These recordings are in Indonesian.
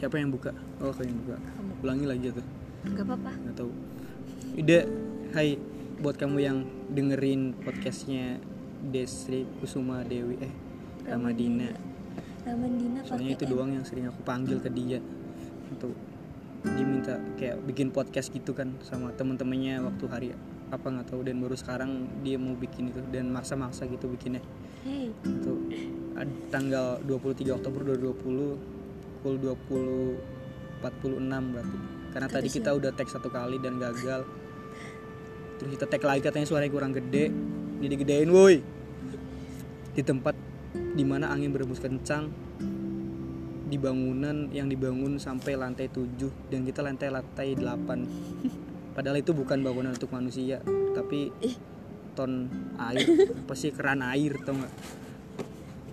siapa yang buka? Oh kau yang buka. Kamu. ulangi lagi tuh. Nggak apa-apa. Nggak tahu. Ide hai buat kamu yang dengerin podcastnya Desri Kusuma Dewi eh Ramadina. Ramadina. Soalnya itu doang yang sering aku panggil ke dia. Untuk dia minta kayak bikin podcast gitu kan sama temen-temennya waktu hari apa nggak tahu. Dan baru sekarang dia mau bikin itu dan maksa-maksa gitu bikinnya. Hey, itu tanggal 23 Oktober 2020 pukul 20 46 berarti. Karena tadi kita siapa? udah tag satu kali dan gagal. Terus kita tag lagi katanya suaranya kurang gede. Jadi gedein woi. Di tempat di mana angin berembus kencang di bangunan yang dibangun sampai lantai 7 dan kita lantai lantai 8 padahal itu bukan bangunan untuk manusia tapi ton air. Apa sih? Keran air tau nggak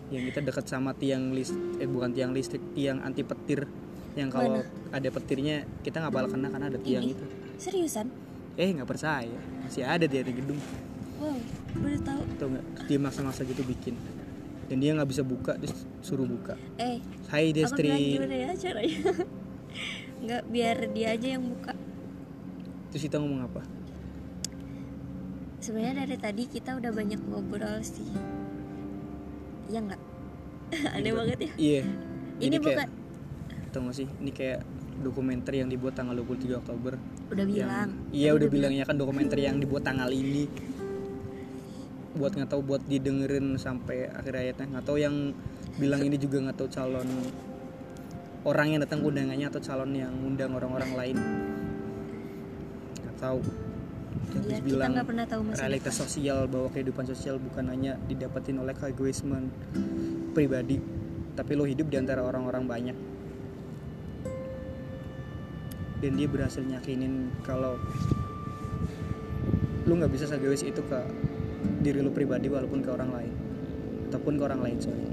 yang kita dekat sama tiang list eh bukan tiang listrik tiang anti petir yang kalau ada petirnya kita nggak bakal kena karena ada tiang Ini? itu seriusan? eh nggak percaya masih ada di gedung Wow, baru tahu. tau nggak dia maksa-maksa gitu bikin dan dia nggak bisa buka terus suruh buka Eh, Hai Destri gimana ya caranya? Nggak biar dia aja yang buka. terus kita ngomong apa Sebenarnya dari tadi kita udah banyak ngobrol sih. Iya nggak? Aneh banget ya. iya. Ini Jadi kayak- bukan tau gak sih ini kayak dokumenter yang dibuat tanggal 23 Oktober. Udah yang bilang. iya Tadi udah bilang ya kan dokumenter yang dibuat tanggal ini. Buat nggak tahu buat didengerin sampai akhir ayatnya. Nggak tahu yang bilang ini juga nggak tahu calon orang yang datang undangannya atau calon yang undang orang-orang lain. Nggak tahu Ya, Terus kita bilang nggak pernah tahu realitas depan. sosial bahwa kehidupan sosial bukan hanya didapetin oleh keegoismen pribadi tapi lo hidup di antara orang-orang banyak dan dia berhasil nyakinin kalau lu nggak bisa segeis itu ke diri lu pribadi walaupun ke orang lain ataupun ke orang lain sorry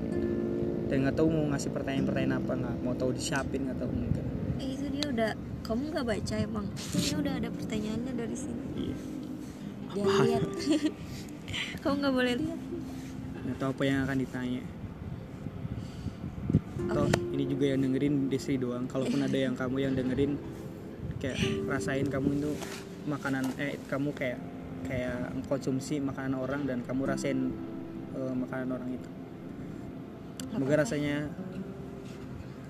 dan nggak tahu mau ngasih pertanyaan-pertanyaan apa nggak mau tahu disiapin nggak tahu enggak Eh, itu dia udah kamu nggak baca emang? Ini udah ada pertanyaannya dari sini. iya Dia lihat. kamu nggak boleh lihat. nggak tahu apa yang akan ditanya Oke. Toh ini juga yang dengerin Desi doang. Kalaupun ada yang kamu yang dengerin kayak rasain kamu itu makanan eh kamu kayak kayak konsumsi makanan orang dan kamu rasain eh, makanan orang itu. Semoga rasanya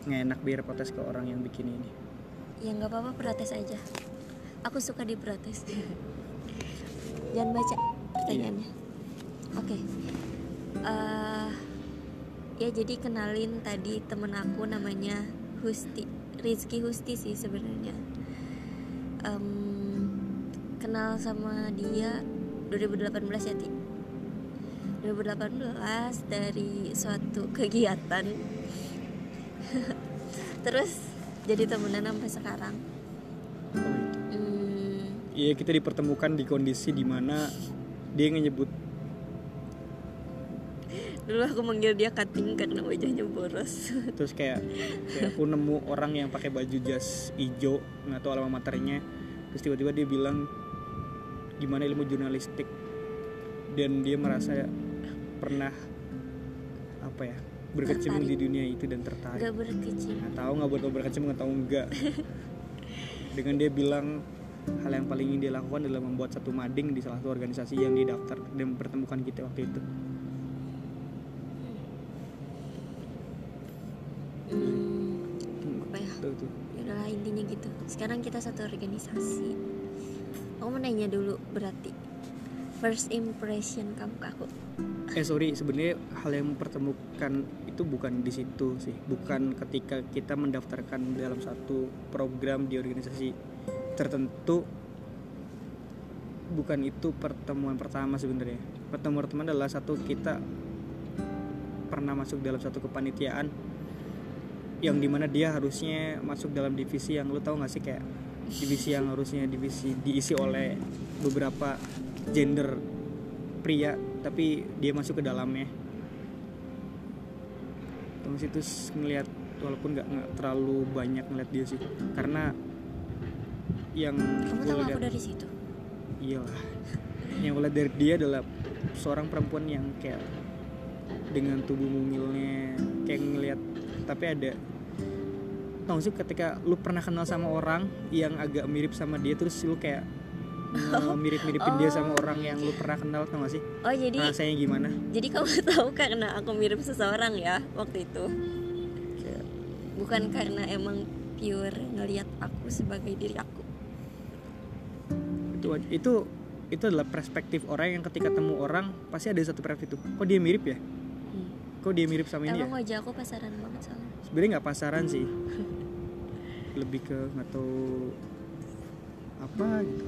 nggak enak biar protes ke orang yang bikin ini. Ya nggak apa-apa protes aja. Aku suka diprotes. Jangan baca pertanyaannya. Oke. Eh, ya jadi kenalin tadi temen aku namanya Husti, Rizky Husti sih sebenarnya. Em, kenal sama dia 2018 ya Ti. 2018 dari suatu kegiatan. Terus jadi temenan sampai sekarang. Iya kita dipertemukan di kondisi di mana dia nyebut. Dulu aku manggil dia cutting karena wajahnya boros. terus kayak, kayak aku nemu orang yang pakai baju jas hijau nggak tahu alama maternya. Terus tiba-tiba dia bilang gimana ilmu jurnalistik? Dan dia merasa pernah apa ya berkecimpung di dunia itu dan tertarik. Gak berkecimpung. nggak tahu nggak buat berkecimpung nggak tahu enggak dengan dia bilang hal yang paling ingin dia lakukan adalah membuat satu mading di salah satu organisasi yang dia daftar dan mempertemukan kita waktu itu Hmm, apa ya? Tuh, tuh. Ya udahlah intinya gitu. Sekarang kita satu organisasi. Aku mau nanya dulu berarti first impression kamu ke aku. eh sorry sebenarnya hal yang mempertemukan itu bukan di situ sih bukan ketika kita mendaftarkan dalam satu program di organisasi tertentu bukan itu pertemuan pertama sebenarnya. Pertemuan pertama adalah satu kita pernah masuk dalam satu kepanitiaan yang di mana dia harusnya masuk dalam divisi yang lu tahu gak sih kayak divisi yang harusnya divisi diisi oleh beberapa gender pria tapi dia masuk ke dalamnya. Terus itu ngelihat walaupun nggak terlalu banyak ngeliat dia sih. Karena yang Kamu tahu aku dari situ. iyalah yang gue dari dia adalah seorang perempuan yang kayak dengan tubuh mungilnya kayak ngelihat tapi ada tau sih ketika lu pernah kenal sama orang yang agak mirip sama dia terus lu kayak mirip miripin dia sama orang yang lu pernah kenal tau gak sih? Oh jadi rasanya gimana? jadi kamu tahu karena aku mirip seseorang ya waktu itu? Kayak bukan karena emang pure ngelihat aku sebagai diri aku itu itu itu adalah perspektif orang yang ketika temu orang pasti ada satu perspektif itu. Kok dia mirip ya? Hmm. kok dia mirip sama ini ya? emang wajah aku pasaran banget soalnya. Sebenarnya nggak pasaran sih. Lebih ke nggak tahu apa gitu.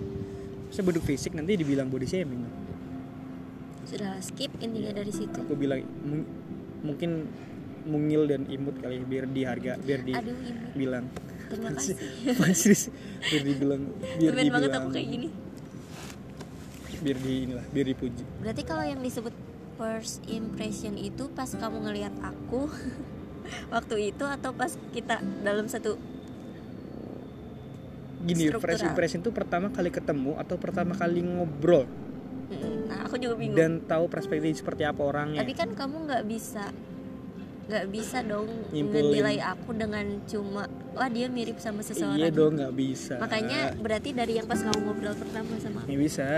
Saya bentuk fisik nanti dibilang body shaming. Sudah skip intinya dari situ. Aku bilang mung- mungkin mungil dan imut kali ya, biar diharga biar aduh ibu dibilang terima kasih. biar dibilang biar Tumben banget dibilang. aku kayak gini biar di inilah biar dipuji berarti kalau yang disebut first impression itu pas kamu ngelihat aku waktu itu atau pas kita dalam satu gini Struktural. first impression itu pertama kali ketemu atau pertama kali ngobrol? Mm, nah aku juga bingung. Dan tahu perspektif seperti apa orangnya. Tapi kan kamu nggak bisa nggak bisa dong menilai aku dengan cuma wah dia mirip sama seseorang. iya dong nggak bisa. Makanya berarti dari yang pas kamu ngobrol pertama sama aku, nggak bisa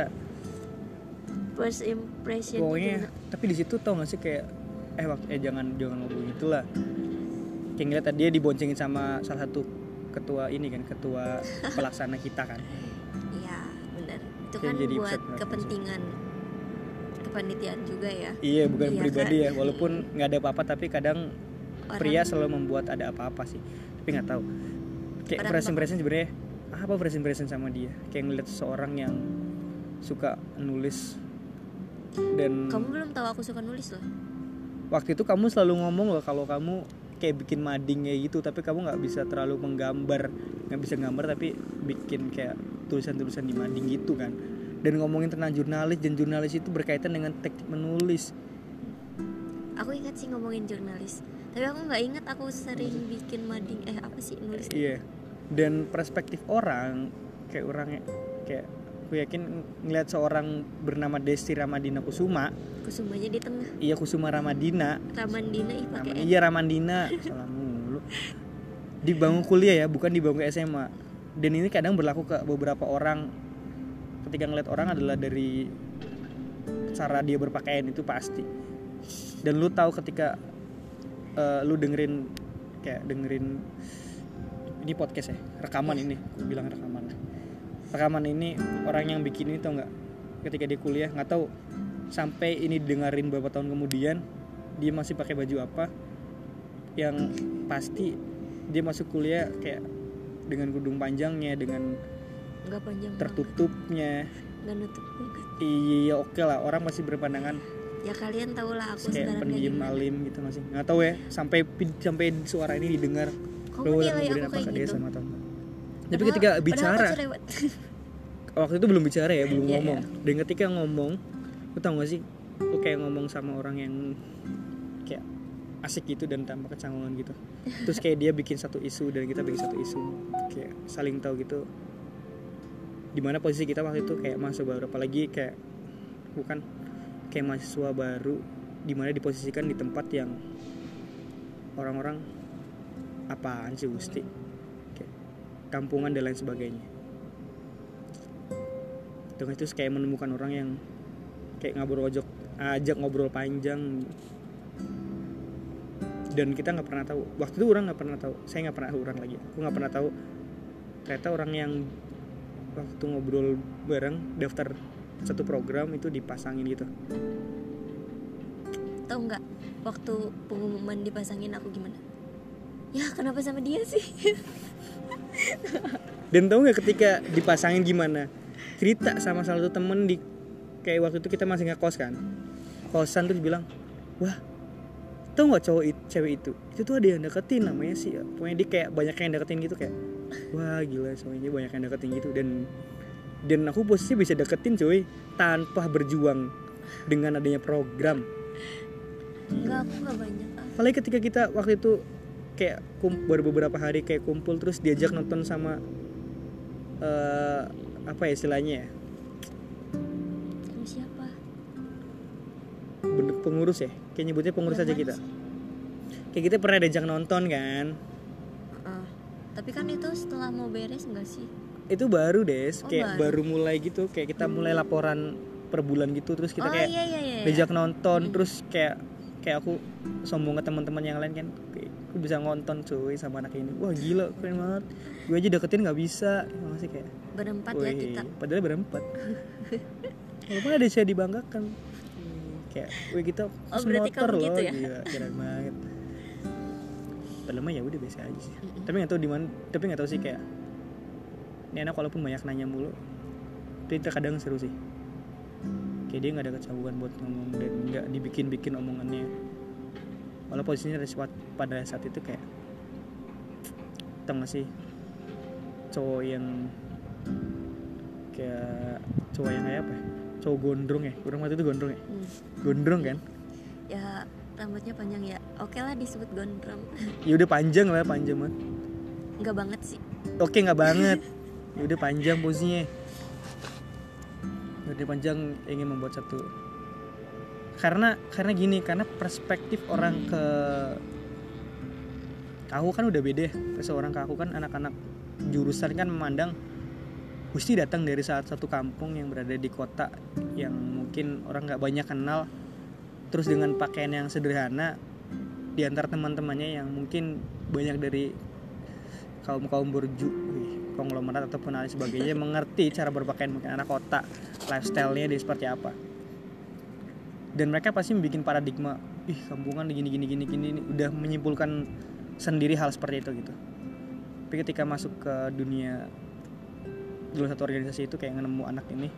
first impression pokoknya tapi di situ tau gak sih kayak eh waktu eh jangan jangan ngomong itulah kayak ngeliat tadi dia diboncengin sama salah satu ketua ini kan ketua pelaksana kita kan. Iya benar itu kan jadi buat kepentingan kepanitiaan juga ya. Iya bukan Iya, pribadi Kak. ya walaupun nggak ada apa-apa tapi kadang Orang- pria selalu membuat ada apa-apa sih. Tapi nggak tahu. Kayak Orang bak- impression sebenarnya apa first impression sama dia? Kayak ngeliat seseorang yang suka nulis dan kamu belum tahu aku suka nulis loh. waktu itu kamu selalu ngomong loh kalau kamu kayak bikin mading kayak gitu tapi kamu nggak bisa terlalu menggambar nggak bisa gambar tapi bikin kayak tulisan-tulisan di mading gitu kan. Dan ngomongin tentang jurnalis dan jurnalis itu berkaitan dengan teknik menulis. Aku ingat sih ngomongin jurnalis tapi aku nggak ingat aku sering bikin mading eh apa sih nulis iya. Dan perspektif orang kayak orangnya kayak aku yakin ngeliat seorang bernama Desti Ramadina Kusuma. Kusumanya di tengah. Iya Kusuma Ramadina. Ramandina ih pakai Raman- iya Ramandina. Salah mulu. Di bangku kuliah ya bukan di bangku SMA dan ini kadang berlaku ke beberapa orang. Ketika ngeliat orang adalah dari cara dia berpakaian itu pasti. Dan lu tahu ketika eh, lu dengerin kayak dengerin ini podcast ya rekaman ini. Aku bilang rekaman rekaman ini orang yang bikin ini tau nggak? Ketika dia kuliah nggak tahu. Sampai ini dengerin beberapa tahun kemudian dia masih pakai baju apa yang pasti dia masuk kuliah kayak dengan kudung panjangnya dengan nggak panjang tertutupnya. Nggak nutup banget. Iya oke lah orang masih berpandangan. Ya kalian tau lah aku kayak pendiam alim gitu nggak sih nggak tahu ya sampai sampai suara ini didengar. Kamu nilai aku kayak gitu? sama enggak tapi Padahal- ketika bicara waktu itu belum bicara ya belum Iya, ngomong. Dan ketika ngomong lu tau gak sih lu kayak ngomong sama orang yang kayak asik gitu dan tanpa kecanggungan gitu. Terus kayak dia bikin satu isu dan kita bikin satu isu. Kayak saling tahu gitu di mana posisi kita waktu itu kayak mahasiswa baru. Apalagi kayak bukan kayak mahasiswa baru di mana diposisikan di tempat yang orang-orang apaan sih Gusti kampungan dan lain sebagainya. Dengan itu kayak menemukan orang yang kayak ngobrol ojok ajak ngobrol panjang. Dan kita nggak pernah tahu. Waktu itu orang nggak pernah tahu. Saya nggak pernah orang lagi. Aku nggak pernah tahu. Ternyata orang yang waktu ngobrol bareng daftar satu program itu dipasangin gitu. Tau nggak waktu pengumuman dipasangin aku gimana? Ya kenapa sama dia sih dan tahu nggak ketika dipasangin gimana? Cerita sama salah satu temen di kayak waktu itu kita masih ngekos kan. Kosan terus bilang wah tau nggak cowok it, cewek itu? Itu tuh ada yang deketin namanya sih pokoknya dia kayak banyak yang deketin gitu kayak wah gila soalnya banyak yang deketin gitu. Dan dan aku posisi bisa deketin cuy tanpa berjuang dengan adanya program. Nggak aku nggak banyak ah. apalagi ketika kita waktu itu kayak kum- baru beberapa hari kayak kumpul terus diajak nonton sama eh apa ya istilahnya ya? Sama siapa? Pengurus ya? Kayak nyebutnya pengurus Yang aja kita. sih? kayak kita pernah diajak nonton kan? Tapi kan itu setelah mau beres enggak sih? Itu baru des. Oh, kayak baru. baru mulai gitu kayak kita mulai laporan per bulan gitu terus kita oh kayak iya iya iya diajak nonton terus kayak kayak aku sombong ke teman-teman yang lain kan. kayak, aku bisa ngonton cuy sama anak ini. Wah gila keren banget. Gue aja deketin nggak bisa. Masih kayak berempat ya kita. padahal berempat. Walaupun ada saya dibanggakan. Kayak wih kita Oh, motor loh. gitu ya? gila keren banget. Padahal mah ya udah biasa aja sih. Mm-mm. tapi nggak tahu di mana tapi nggak tahu sih kayak ini anak walaupun banyak nanya mulu tapi terkadang seru sih. Kayak dia nggak ada kecauan buat ngomong dan nggak dibikin-bikin omongannya walau posisinya pada saat, pada saat itu kayak tau gak sih? Cowok yang kayak cowok yang kayak apa ya? cowok gondrong ya? Orang waktu itu gondrong ya? Hmm. gondrong kan? Ya rambutnya panjang ya. Oke lah disebut gondrong. Ya udah panjang lah panjang banget. Nggak banget sih. Oke nggak banget. Ya udah panjang posisinya. Ya udah panjang ingin membuat satu karena karena gini karena perspektif orang ke aku kan udah beda seorang ke aku kan anak-anak jurusan kan memandang Gusti datang dari saat satu kampung yang berada di kota yang mungkin orang nggak banyak kenal. Terus dengan pakaian yang sederhana di antara teman-temannya yang mungkin banyak dari kaum kaum berju konglomerat ataupun lain sebagainya mengerti cara berpakaian mungkin anak kota lifestyle-nya dia seperti apa dan mereka pasti bikin paradigma ih kampungan gini gini gini gini ini." udah menyimpulkan sendiri hal seperti itu gitu. Tapi ketika masuk ke dunia dulu satu organisasi itu kayak nemu anak ini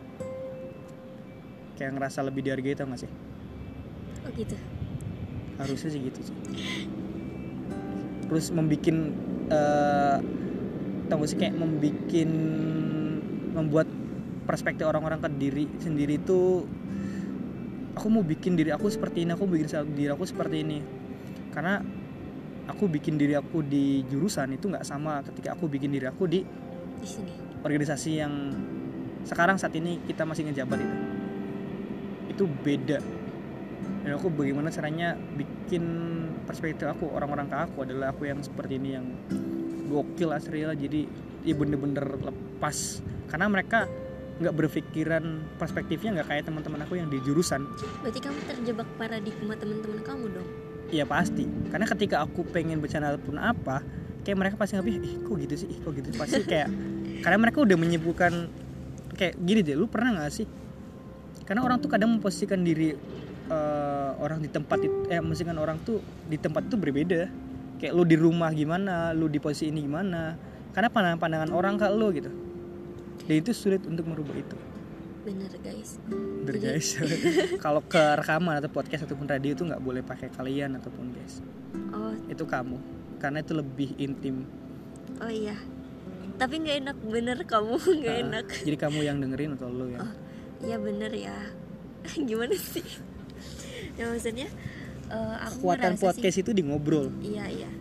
kayak ngerasa lebih dihargai tau gak sih? Oh gitu. Harusnya sih gitu sih. Terus membikin eh tau gak sih kayak membikin membuat perspektif orang-orang ke diri sendiri itu aku mau bikin diri aku seperti ini aku bikin diri aku seperti ini. Karena aku bikin diri aku di jurusan itu nggak sama ketika aku bikin diri aku di di sini. organisasi yang sekarang saat ini kita masih ngejabat itu. Itu beda. Dan aku bagaimana caranya bikin perspektif aku orang-orang ke aku adalah aku yang seperti ini yang gokil asri lah. Jadi ya bener-bener lepas. Karena mereka nggak berpikiran perspektifnya nggak kayak teman-teman aku yang di jurusan. Berarti kamu terjebak paradigma teman-teman kamu dong? Iya pasti. Karena ketika aku pengen bercanda pun apa kayak mereka pasti ngapain ih kok gitu sih? Ih kok gitu pasti kayak karena mereka udah menyebutkan kayak gini deh lu pernah nggak sih? Karena orang tuh kadang memposisikan diri eh, orang di tempat itu eh memposisikan orang tuh di tempat itu berbeda. Kayak lu di rumah gimana lu di posisi ini gimana. Karena pandangan-pandangan orang ke lu gitu dan itu sulit untuk merubah itu. Bener guys. Bener, Jadi- guys. Kalau ke rekaman atau podcast ataupun radio itu nggak boleh pakai kalian ataupun guys. Oh. Itu kamu. Karena itu lebih intim. Oh iya. Tapi nggak enak. Bener kamu nggak Ah, enak. jadi kamu yang dengerin atau lo yang? Oh. Iya bener ya. Gimana sih? Ya maksudnya eh, aku kekuatan podcast itu di ngobrol. Sih, Iya iya.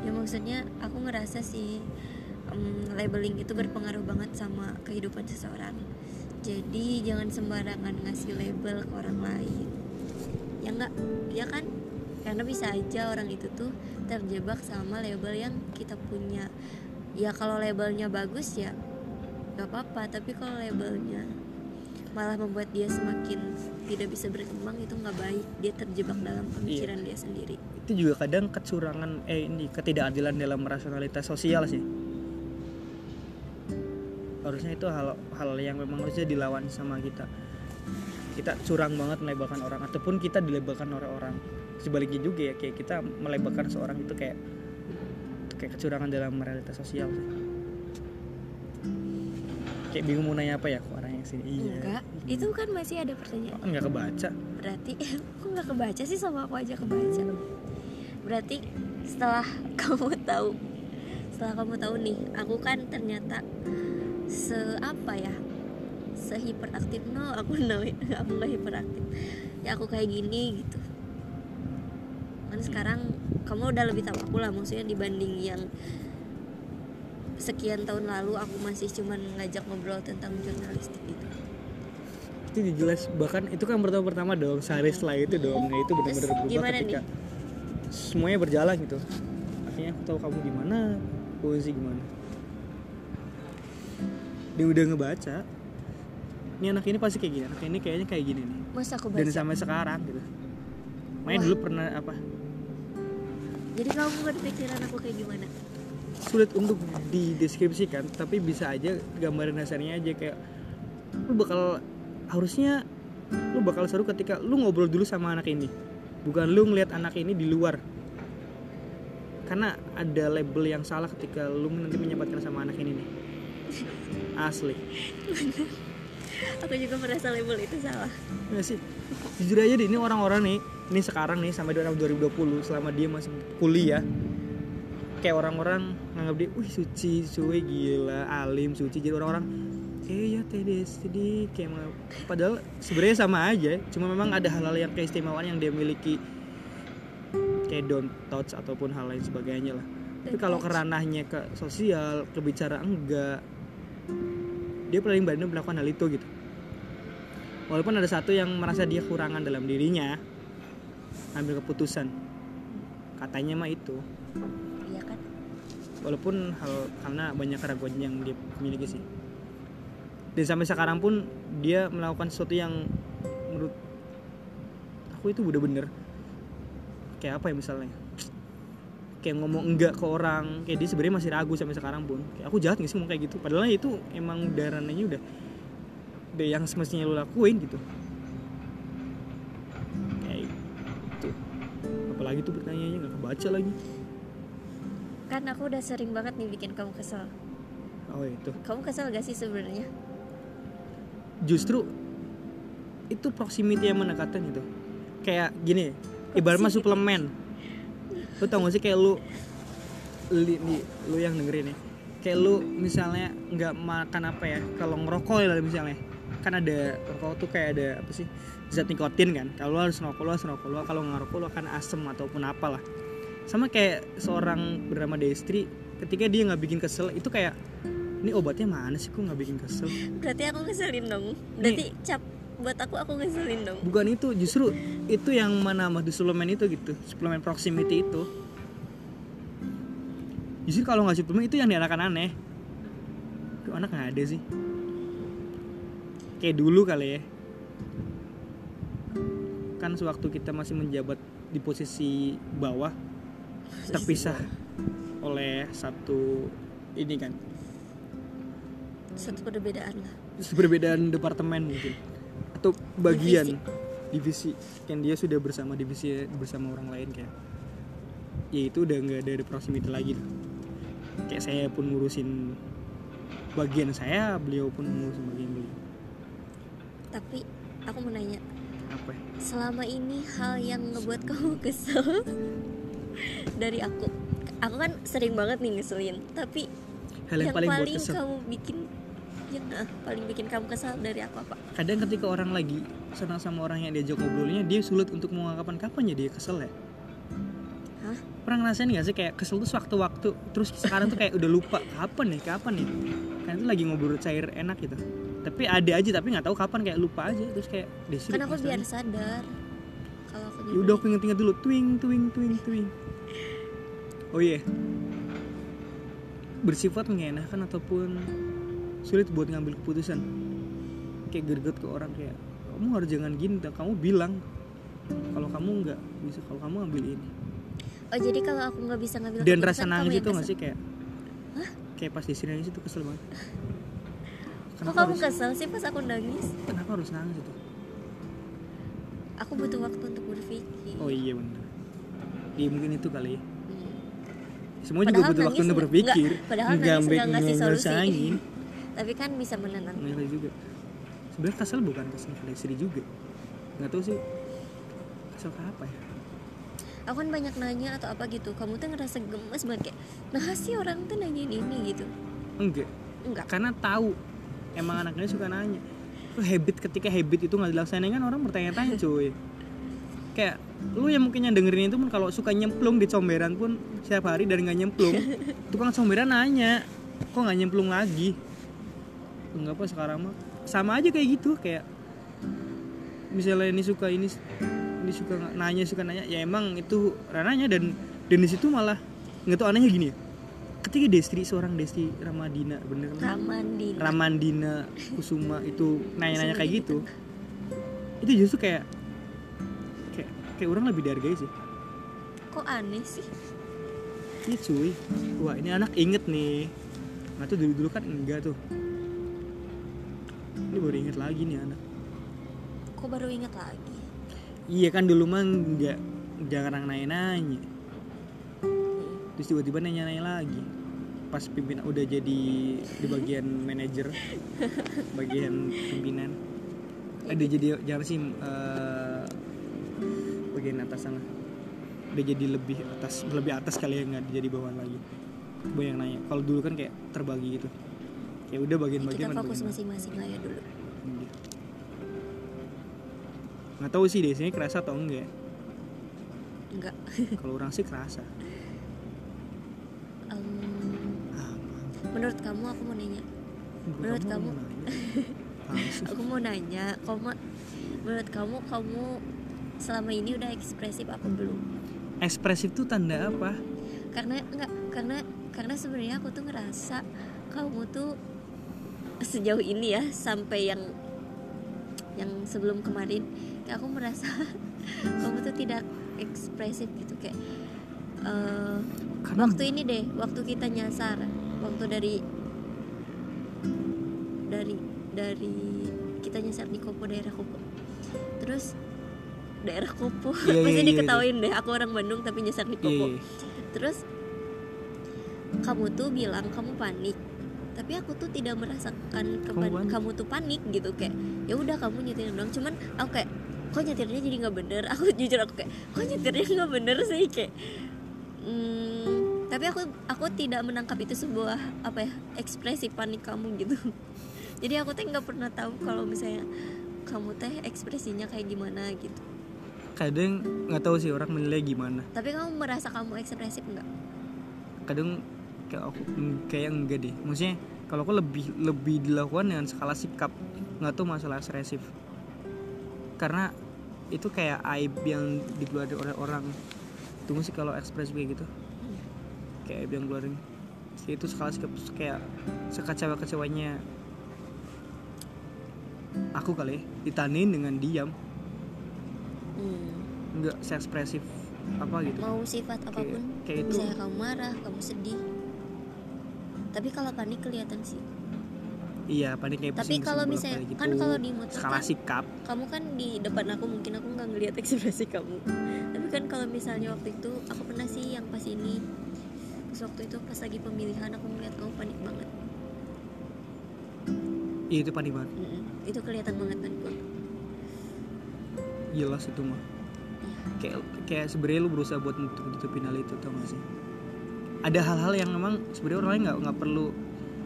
Ya maksudnya aku ngerasa sih em, Labeling itu berpengaruh banget sama kehidupan seseorang. Jadi jangan sembarangan ngasih label ke orang lain. Ya enggak Ya kan? Karena bisa aja orang itu tuh terjebak sama label yang kita punya. Ya kalau labelnya bagus ya nggak apa-apa tapi kalau labelnya malah membuat dia semakin tidak bisa berkembang itu nggak baik. Dia terjebak dalam pemikiran dia sendiri. Itu juga kadang kecurangan eh ini ketidakadilan dalam rasionalitas sosial sih harusnya itu hal hal yang memang harusnya dilawan sama kita. Kita curang banget melabelkan orang ataupun kita dilabelkan oleh orang sebaliknya juga ya kayak kita melabelkan seorang itu kayak kayak kecurangan dalam realitas sosial sih. Kayak bingung mau nanya apa ya orang yang sini? Iya. Enggak itu kan masih ada pertanyaan. Kan nggak kebaca. Berarti kok nggak kebaca sih sama aku aja kebaca? Berarti setelah kamu tahu setelah kamu tahu nih aku kan ternyata se apa ya? Sehiperaktif. No aku no aku nggak hiperaktif. Ya aku kayak gini gitu. Kan sekarang kamu udah lebih tahu aku lah maksudnya dibanding yang sekian tahun lalu aku masih cuman ngajak ngobrol tentang jurnalistik gitu. Itu jelas. Bahkan itu kan pertama pertama dong sehari setelah itu dong. Nah itu benar-benar berubah gimana ketika semuanya berjalan gitu. Akhirnya aku tahu kamu gimana puisi gimana dia udah ngebaca. Ini anak ini pasti kayak gini anak ini kayaknya kayak gini nih. Mas aku dan baca. sampai sekarang gitu. Main Wah. dulu pernah apa? Jadi kamu berpikiran aku kayak gimana? sulit untuk dideskripsikan tapi bisa aja gambaran dasarnya aja kayak lu bakal harusnya lu bakal seru ketika lu ngobrol dulu sama anak ini. Bukan lu ngeliat anak ini di luar. Karena ada label yang salah ketika lu nanti menyempatkan sama anak ini nih asli. Aku juga merasa label itu salah. Nggak sih. Jujur aja deh ini orang-orang nih ini sekarang nih sampai tahun 2020 selama dia masih kuliah kayak orang-orang nganggap dia wih suci suwe gila alim suci. Jadi orang-orang eh ya tedes jadi kayak padahal sebenarnya sama aja cuma memang ada hal-hal yang keistimewaan yang dia miliki kayak don't touch ataupun hal lain sebagainya lah. Tapi kalau keranahnya ke sosial ke bicara enggak dia paling berani melakukan hal itu gitu. Walaupun ada satu yang merasa dia kurangan dalam dirinya ambil keputusan. Katanya mah itu. Iya kan? walaupun hal karena banyak keraguan yang dia miliki sih. Dan sampai sekarang pun dia melakukan sesuatu yang menurut aku itu udah bener kayak apa ya misalnya kayak ngomong enggak ke orang. Kayak dia sebenarnya masih ragu sampai sekarang pun kayak aku jahat gak sih? Ngomong kayak gitu. Padahal itu emang udah ranahnya udah udah yang semestinya lu lakuin gitu. Kayak itu apalagi tuh pertanyaannya nggak kebaca lagi. Kan aku udah sering banget nih bikin kamu kesel. oh itu. Kamu kesel gak sih sebenarnya? justru itu proximity yang mendekatkan gitu. Kayak gini ibarat mah Proximity. suplemen lu tau gak sih kayak lu li, li- lu yang dengerin ya. Kayak lu misalnya nggak makan apa ya kalau ngerokok ya misalnya. Kan ada rokok tuh kayak ada apa sih zat nikotin kan. Kalau lu harus ngerokok lu harus ngerokok. Lu kalau ngerokok lu akan asem ataupun apalah sama kayak seorang bernama Destri ketika dia nggak bikin kesel itu kayak ini obatnya mana sih? Kok nggak bikin kesel? Berarti aku ngeselin dong. Berarti cap buat aku aku ngeselin dong. bukan itu justru itu yang menambah di suplemen itu gitu suplemen proximity itu. Justru kalau nggak suplemen itu yang diarahkan aneh. Itu anak nggak ada sih? Kayak dulu kali ya. Kan sewaktu kita masih menjabat di posisi bawah terpisah oleh satu ini kan. Satu perbedaan lah. perbedaan departemen mungkin atau bagian. Divisi, yang dia sudah bersama divisi bersama orang lain kayak. Ya itu udah nggak ada proximity lagi lah. kayak saya pun ngurusin bagian saya beliau pun ngurusin bagian beliau. Tapi aku mau nanya, apa? Selama ini hal yang ngebuat kamu kesel dari aku. Aku kan sering banget nih ngeselin, tapi hal yang, yang, paling, paling kesel. kamu bikin yang ah, paling bikin kamu kesal dari aku apa? kadang ketika orang lagi senang sama orang yang diajak ngobrolnya dia sulit untuk mengungkapkan kapan ya dia kesel ya? Hah? pernah ngerasain gak sih kayak kesel tuh sewaktu-waktu terus sekarang tuh kayak udah lupa kapan nih kapan nih? Kan itu lagi ngobrol cair enak gitu. Tapi ada aja tapi nggak tahu kapan kayak lupa aja terus kayak desi Kan aku biar sadar. Kalau aku ya udah aku inget-inget dulu. Twing twing twing twing. Oh iya. Bersifat mengenakan ataupun sulit buat ngambil keputusan. Kayak gerget ke orang kayak kamu harus jangan gini dan kamu bilang kalau kamu nggak bisa kalau kamu ambil ini. Oh jadi kalau aku nggak bisa ngambil dan rasa kamu nangis itu nggak sih? Kayak kayak pas di sini nangis itu kesel banget. Kok kenapa kamu harus, kesel sih pas aku nangis? kenapa harus nangis itu? Aku butuh waktu untuk berpikir. oh iya benar Iya mungkin itu kali ya. Hmm. semua juga Padahal butuh waktu untuk nggak- berpikir. nggak- padahal nggak ngasih solusi. Tapi kan bisa menenangkan. Nggak juga sebenarnya kesel bukan kesel ke istri juga nggak tahu sih kesel ke apa ya Aku kan banyak nanya atau apa gitu. Kamu tuh ngerasa gemes banget kayak, nah sih orang tuh nanyain ini gitu. enggak Enggak. karena tahu emang anaknya suka nanya Lu habit ketika habit itu nggak dilaksanain kan orang bertanya-tanya cuy kayak lu yang mungkin yang dengerin itu pun kalau suka nyemplung di comberan pun setiap hari dari nggak nyemplung tukang comberan nanya kok nggak nyemplung lagi enggak apa sekarang mah. Sama aja kayak gitu kayak misalnya ini suka ini ini suka nggak- nanya suka nanya ya emang itu rananya dan dan di situ malah nggak tahu anehnya gini ya. Ketika Destri seorang Destri Ramadina bener? Ramandina Ramandina Kusuma itu nanya-nanya kayak di gitu. itu justru kayak kayak kayak orang lebih dihargai sih. Kok aneh sih? Iya cuy. Wah ini anak inget nih. Nah tuh dulu-dulu kan enggak tuh Ini baru inget lagi nih anak. Kok baru ingat lagi? Iya kan dulu mah enggak Jarang nanya-nanya. Terus tiba-tiba nanya-nanya lagi. Pas pimpinan udah jadi Di bagian manajer Bagian pimpinan. Eh udah jadi Jangan sih eh, Bagian atas sana. Udah jadi lebih atas Lebih atas kali ya nggak jadi bawahan lagi. Banyak yang nanya. Kalau dulu kan kayak terbagi gitu Ya udah Ya, bagian-bagian kita fokus masing-masing lah ya dulu. Nggak tahu sih deh sini kerasa atau enggak enggak. Kalau orang sih kerasa. Ah, menurut kamu aku mau nanya? Menurut kamu? sih? aku mau nanya kamu menurut kamu kamu selama ini udah ekspresif apa belum? Ekspresif tuh tanda apa? Karena enggak karena karena sebenarnya aku tuh ngerasa kamu tuh sejauh ini ya sampai yang yang sebelum kemarin kayak aku merasa kamu tuh tidak ekspresif gitu kayak karena waktu ini deh waktu kita nyasar waktu dari dari dari kita nyasar di Kopo daerah Kopo. Terus daerah Kopo Iya, iya, pasti iya, diketawain deh aku orang Bandung tapi nyasar di iya, Kopo iya. terus kamu tuh bilang kamu panik tapi aku tuh tidak merasakan kepan- panik? kamu tuh panik gitu kayak ya udah kamu nyetir doang. Cuman aku kayak kok nyetirnya jadi nggak bener? Aku jujur aku kayak kok nyetirnya nggak bener sih? Kayak hmm, tapi aku aku tidak menangkap itu sebuah apa ya ekspresi panik kamu gitu. Jadi aku teh nggak pernah tahu kalau misalnya kamu teh ekspresinya kayak gimana gitu. Kadang nggak tahu sih orang menilai gimana. Tapi kamu merasa kamu ekspresif nggak? Kadang kayak aku mm, kayak enggak deh. Maksudnya kalau aku lebih lebih dilakukan dengan skala sikap nggak tahu masalah ekspresif karena itu kayak aib yang dikeluarkan oleh orang. Tunggu sih kalau ekspresif kayak gitu. Kayak aib yang keluarin itu skala sikap kayak sekecewa kecewanya aku kali ya, ditanin dengan diam. Hmm. nggak seekspresif apa gitu. Mau sifat apa pun kayak itu. misalnya kamu marah kamu sedih tapi kalau panik kelihatan sih. Iya panik kayak tapi kalau misalnya gitu. kan kalau di motor skala kan sikap. kamu kan di depan aku mungkin aku nggak ngelihat ekspresi kamu. Tapi kan kalau misalnya waktu itu aku pernah sih yang pas ini. Pas waktu itu pas lagi pemilihan aku melihat kamu panik banget. Iya itu panik banget. Mm-mm. itu kelihatan banget panik banget jelas itu mah. Kayak kayak sebenarnya lu berusaha buat nutup nutupin hal itu tau gak sih ada hal-hal yang memang sebenarnya orang lain nggak nggak perlu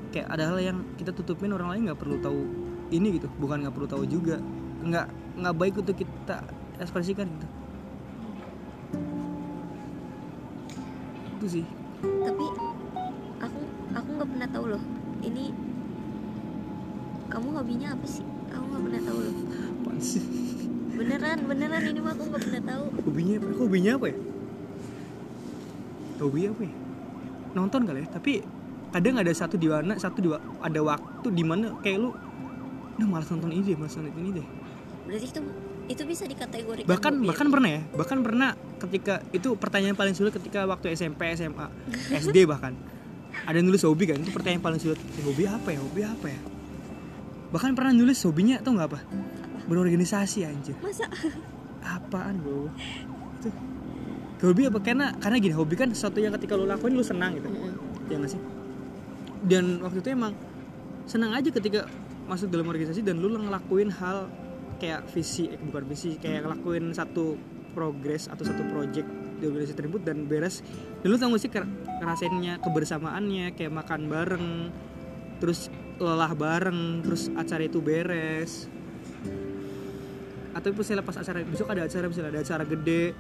kayak ada hal yang kita tutupin orang lain nggak perlu tahu ini gitu bukan nggak perlu tahu juga. Nggak nggak baik untuk kita ekspresikan gitu. Itu sih. Tapi aku aku nggak pernah tahu loh ini kamu hobinya apa sih? Aku nggak pernah tahu loh. Sih? Beneran beneran ini mah aku nggak pernah tahu. Hobinya apa? Hobinya apa ya? Hobi apa ya nonton kali ya tapi kadang ada satu di mana satu di ada waktu di mana kayak lu udah malas nonton ini deh malas nonton ini deh. Berarti itu itu bisa dikategorikan bahkan hobi ya? bahkan pernah ya bahkan pernah ketika itu pertanyaan paling sulit ketika waktu SMP SMA SD bahkan. Ada nulis hobi kan itu pertanyaan paling sulit Eh, hobi apa ya hobi apa ya? Bahkan pernah nulis hobinya tau nggak apa? Berorganisasi anjir. Masa? Apaan bro? Itu hobi apa? Karena karena gini hobi kan sesuatu yang ketika lo lakuin lo senang gitu. Mm-mm. ya nggak sih? Dan waktu itu emang senang aja ketika masuk dalam organisasi dan lu ngelakuin hal kayak visi eh, bukan visi kayak ngelakuin satu progres atau satu project di organisasi tersebut dan beres. Dan lu tau gak sih ngerasainnya kebersamaannya kayak makan bareng terus lelah bareng terus acara itu beres. Atau misalnya pas acara besok ada acara misalnya ada acara gede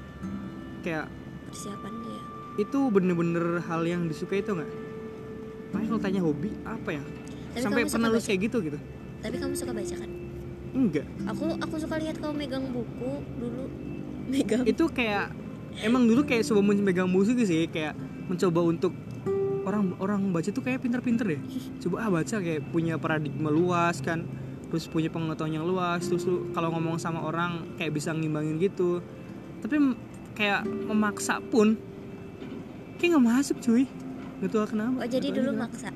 kayak persiapan dia itu bener-bener hal yang disukai itu nggak? Makanya kalau tanya hobi apa ya? Tapi Sampai pernah lu kayak gitu gitu? tapi kamu suka baca kan Enggak. aku aku suka lihat kamu megang buku dulu megang Itu kayak emang dulu kayak coba megang musik sih kayak mencoba untuk orang orang baca tuh kayak pinter-pinter deh coba ah baca kayak punya paradigma luas kan terus punya pengetahuan yang luas terus lu kalau ngomong sama orang kayak bisa ngimbangin gitu tapi kayak memaksa pun kayak nggak masuk cuy. Nggak tahu kenapa. Oh jadi dulu kenapa. maksa.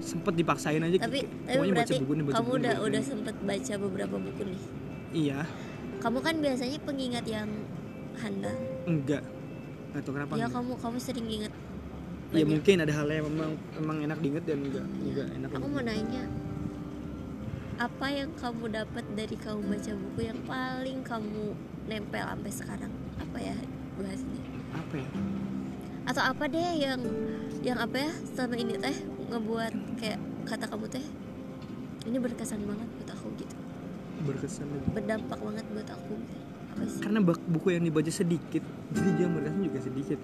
Sempet dipaksain aja tapi tapi pokoknya baca berarti buku nih baca kamu buku udah buku udah sempet baca beberapa buku nih? Iya. Kamu kan biasanya pengingat yang handal enggak. Nggak tahu kenapa ya enggak. kamu kamu sering ingat ya banyak. mungkin ada hal yang memang memang enak diinget dan enggak enggak enak aku mau nanya apa yang kamu dapat dari kamu baca buku yang paling kamu nempel sampai sekarang apa ya bahasnya apa ya? Atau apa deh yang yang apa ya selama ini teh ngebuat kayak kata kamu teh ini berkesan banget buat aku gitu. Berkesan berdampak banget buat aku gitu. apa sih? Karena buku yang dibaca sedikit jadi dia berkesan juga sedikit.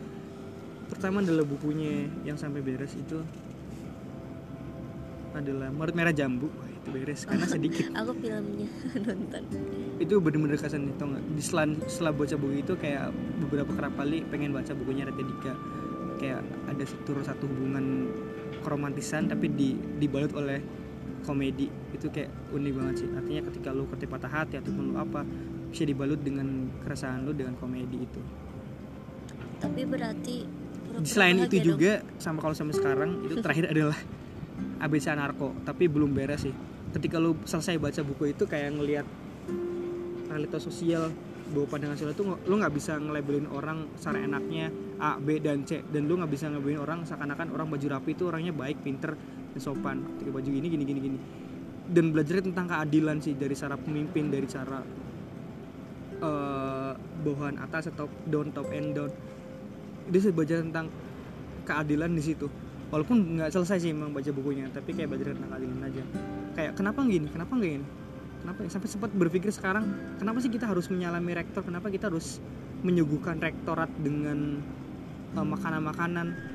Pertama adalah bukunya yang sampai beres itu adalah Marut Merah Jambu beres karena sedikit. Aku filmnya nonton. Itu bener-bener kesan itu nggak? Di setelah, setelah baca buku itu kayak beberapa kerap kali pengen baca bukunya Raditya Dika. Kayak ada turun satu hubungan keromantisan tapi di dibalut oleh komedi. Itu kayak unik banget sih. Artinya ketika lu ketika patah hati ataupun lu apa bisa dibalut dengan keresahan lu dengan komedi itu. Tapi berarti selain itu bahagia dong. juga sama kalau sampai sekarang itu terakhir adalah ABC Anarko tapi belum beres sih ketika lu selesai baca buku itu kayak ngelihat realitas sosial bahwa pandangan sosial itu lu nggak bisa ngelabelin orang secara enaknya A, B dan C. Dan lu nggak bisa ngelabelin orang seakan-akan orang baju rapi itu orangnya baik, pinter, dan sopan. Ketika baju ini gini gini gini. Dan belajarnya tentang keadilan sih dari cara pemimpin dari cara eh bawahan atas atau down top and down. Dia sih belajar tentang keadilan di situ. Walaupun nggak selesai sih memang baca bukunya tapi kayak belajar tentang keadilan aja kayak kenapa gini? Kenapa nggak gini kenapa sampai sempat berpikir sekarang kenapa sih kita harus menyalami rektor? Kenapa kita harus menyuguhkan rektorat dengan eh, makanan-makanan?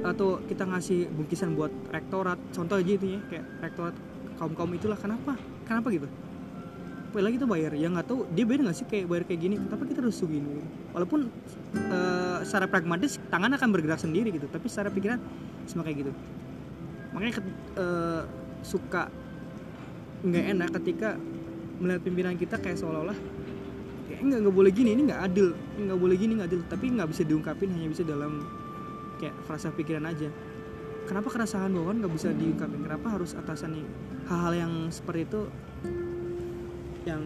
Atau kita ngasih bungkisan buat rektorat? Contoh aja itu ya kayak rektorat kaum kaum itulah kenapa? Kenapa gitu? Lagi kita bayar ya nggak tahu dia bayar nggak sih kayak bayar kayak gini? Kenapa kita harus gitu? walaupun eh, secara pragmatis tangan akan bergerak sendiri gitu tapi secara pikiran sama kayak gitu. Makanya eh, suka nggak enak ketika melihat pimpinan kita kayak seolah-olah kayak nggak nggak boleh gini ini nggak adil nggak boleh gini nggak adil. Tapi nggak bisa diungkapin hanya bisa dalam kayak frasa pikiran aja. Kenapa keresahan bawahan nggak bisa diungkapin? Kenapa harus atasan nih hal-hal yang seperti itu yang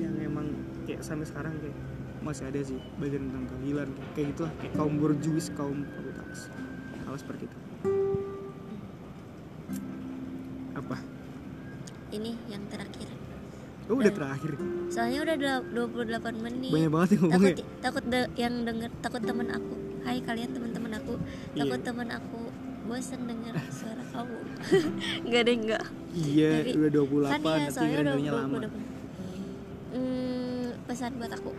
yang emang kayak sampai sekarang kayak masih ada sih belajar tentang keadilan kayak gitu lah kayak kaum borjuis kaum proletas hal seperti itu ini yang terakhir. Oh udah terakhir. Soalnya udah dua- 28 menit. Banyak banget yang ngomongnya. Takut takut de- yang denger takut teman aku. Hai kalian teman-teman aku. Takut Iya. teman aku bosan dengar suara kamu. Nggak deh nggak. Iya Tapi- udah 28 kan ya tapi soalnya udah rendernya lama. 28 hmm, pesan buat aku.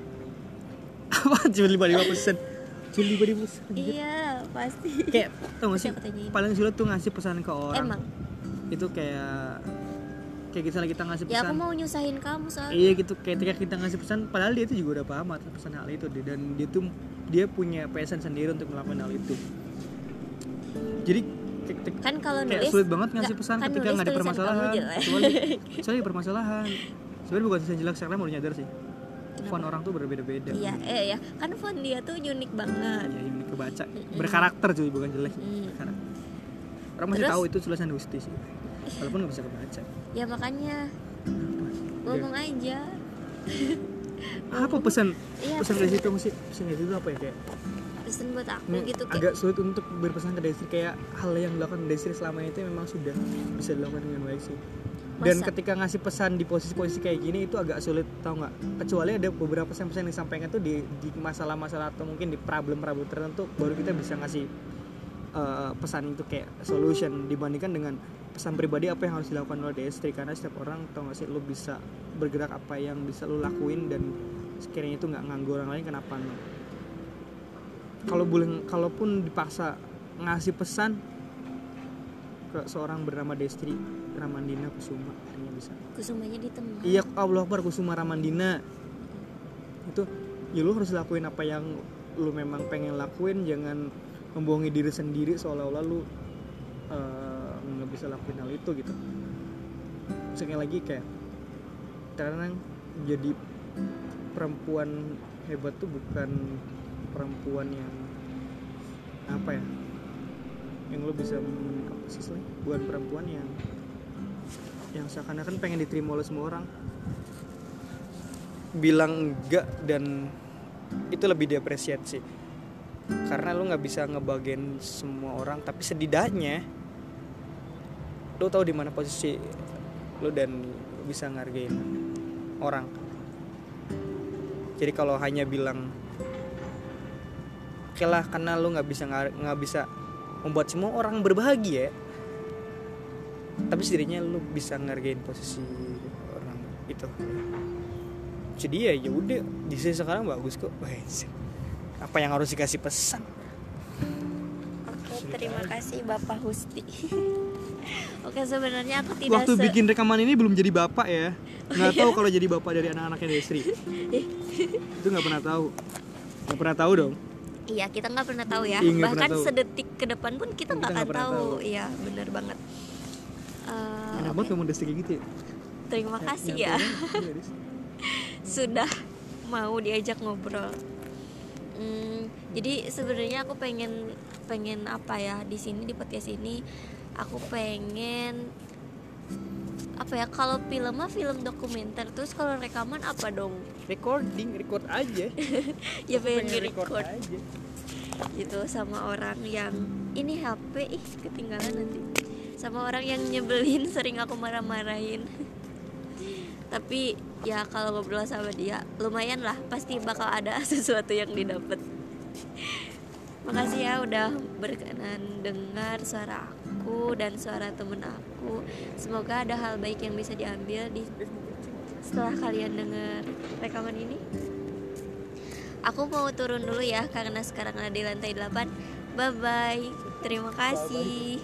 Apa? Cuma lima lima persen cuma lima lima persen iya pasti. Kayak tau gak sih? paling sulit tuh ngasih pesan ke orang. Emang? Itu kayak kayak misalnya kita ngasih ya aku pesan. mau nyusahin kamu soalnya. Iya gitu kayak ketika kita ngasih pesan padahal dia itu juga udah paham atas pesan hal itu dan dia tuh dia punya pesan sendiri untuk melakukan hal itu. Jadi kan kalau kayak nulis sulit banget ngasih pesan kan ketika nggak ada permasalahan. soalnya permasalahan. Sebenarnya bukan tulisan jelek sekarang mau nyadar sih. Font orang tuh berbeda-beda. Iya eh ya kan font dia tuh unik banget. Ya yang kebaca. Berkarakter cuy bukan jelek. Mm. berkarakter. Orang masih Terus? tahu itu tulisan Gusti sih walaupun nggak bisa kebaca. Ya makanya. Ngomong aja. Apa pesan? Iya, pesan dari situ mesti pesan dari situ apa ya kayak? Pesan buat aku gitu kayak agak sulit untuk berpesan ke Destri kayak hal yang dilakukan Destri selama itu memang sudah bisa dilakukan dengan baik sih. Dan Masa? ketika ngasih pesan di posisi-posisi kayak gini itu agak sulit tau nggak? Kecuali ada beberapa pesan-pesan yang disampaikan tuh di di masalah-masalah atau mungkin di problem-problem tertentu baru kita bisa ngasih uh, pesan itu kayak solution dibandingkan dengan pesan pribadi apa yang harus dilakukan oleh Destri karena setiap orang tau gak sih lu bisa bergerak apa yang bisa lu lakuin dan sekiranya itu nggak nganggur orang lain kenapa enggak kalau boleh kalaupun dipaksa ngasih pesan ke seorang bernama Destri Ramandina Kusuma hanya bisa. Kusumanya di tengah iya Allah Akbar Kusuma Ramandina. Itu ya lu harus lakuin apa yang lu memang pengen lakuin. Jangan membohongi diri sendiri seolah-olah lu eh, nggak bisa lakuin hal itu gitu. Sekali lagi kayak terkadang jadi perempuan hebat tuh bukan perempuan yang apa ya yang lu bisa apa sih bukan perempuan yang yang seakan-akan pengen diterima oleh semua orang. Bilang enggak dan itu lebih diapresiasi. Karena lu nggak bisa ngebagian semua orang tapi setidaknya lu tahu di mana posisi lu dan lu bisa ngargain orang. Jadi kalau hanya bilang oke lah karena lu nggak bisa nggak bisa membuat semua orang berbahagia tapi setidaknya lu bisa ngargain posisi orang itu. Jadi ya ya udah di sini sekarang bagus kok. Apa yang harus dikasih pesan? Oke, terima kasih Bapak Husti. Oke, sebenarnya aku tidak waktu se- bikin rekaman ini belum jadi bapak ya nggak tahu kalau jadi bapak dari anak-anaknya Desri itu nggak pernah tahu nggak pernah tahu dong Iya, kita nggak pernah tahu ya. Iya, nggak Bahkan tahu. sedetik ke depan pun kita nggak akan tahu. tahu. Iya, benar banget. Eh, enak banget ngomong Desri kayak gitu ya Terima kasih Nyampe ya. Iya, Des. sudah mau diajak ngobrol. Hmm, jadi sebenarnya aku pengen pengen apa ya di sini di podcast ini aku pengen apa ya kalau film mah film dokumenter terus kalau rekaman apa dong? Recording record aja. Ya pengen Pengen record aja. Gitu sama orang yang ini HP ih ketinggalan nanti. Sama orang yang nyebelin sering aku marah-marahin. Tapi ya kalau ngobrol sama dia lumayan lah pasti bakal ada sesuatu yang didapat makasih ya udah berkenan dengar suara aku dan suara temen aku semoga ada hal baik yang bisa diambil di setelah kalian dengar rekaman ini Aku mau turun dulu ya karena sekarang ada di lantai 8. Bye bye. Terima kasih.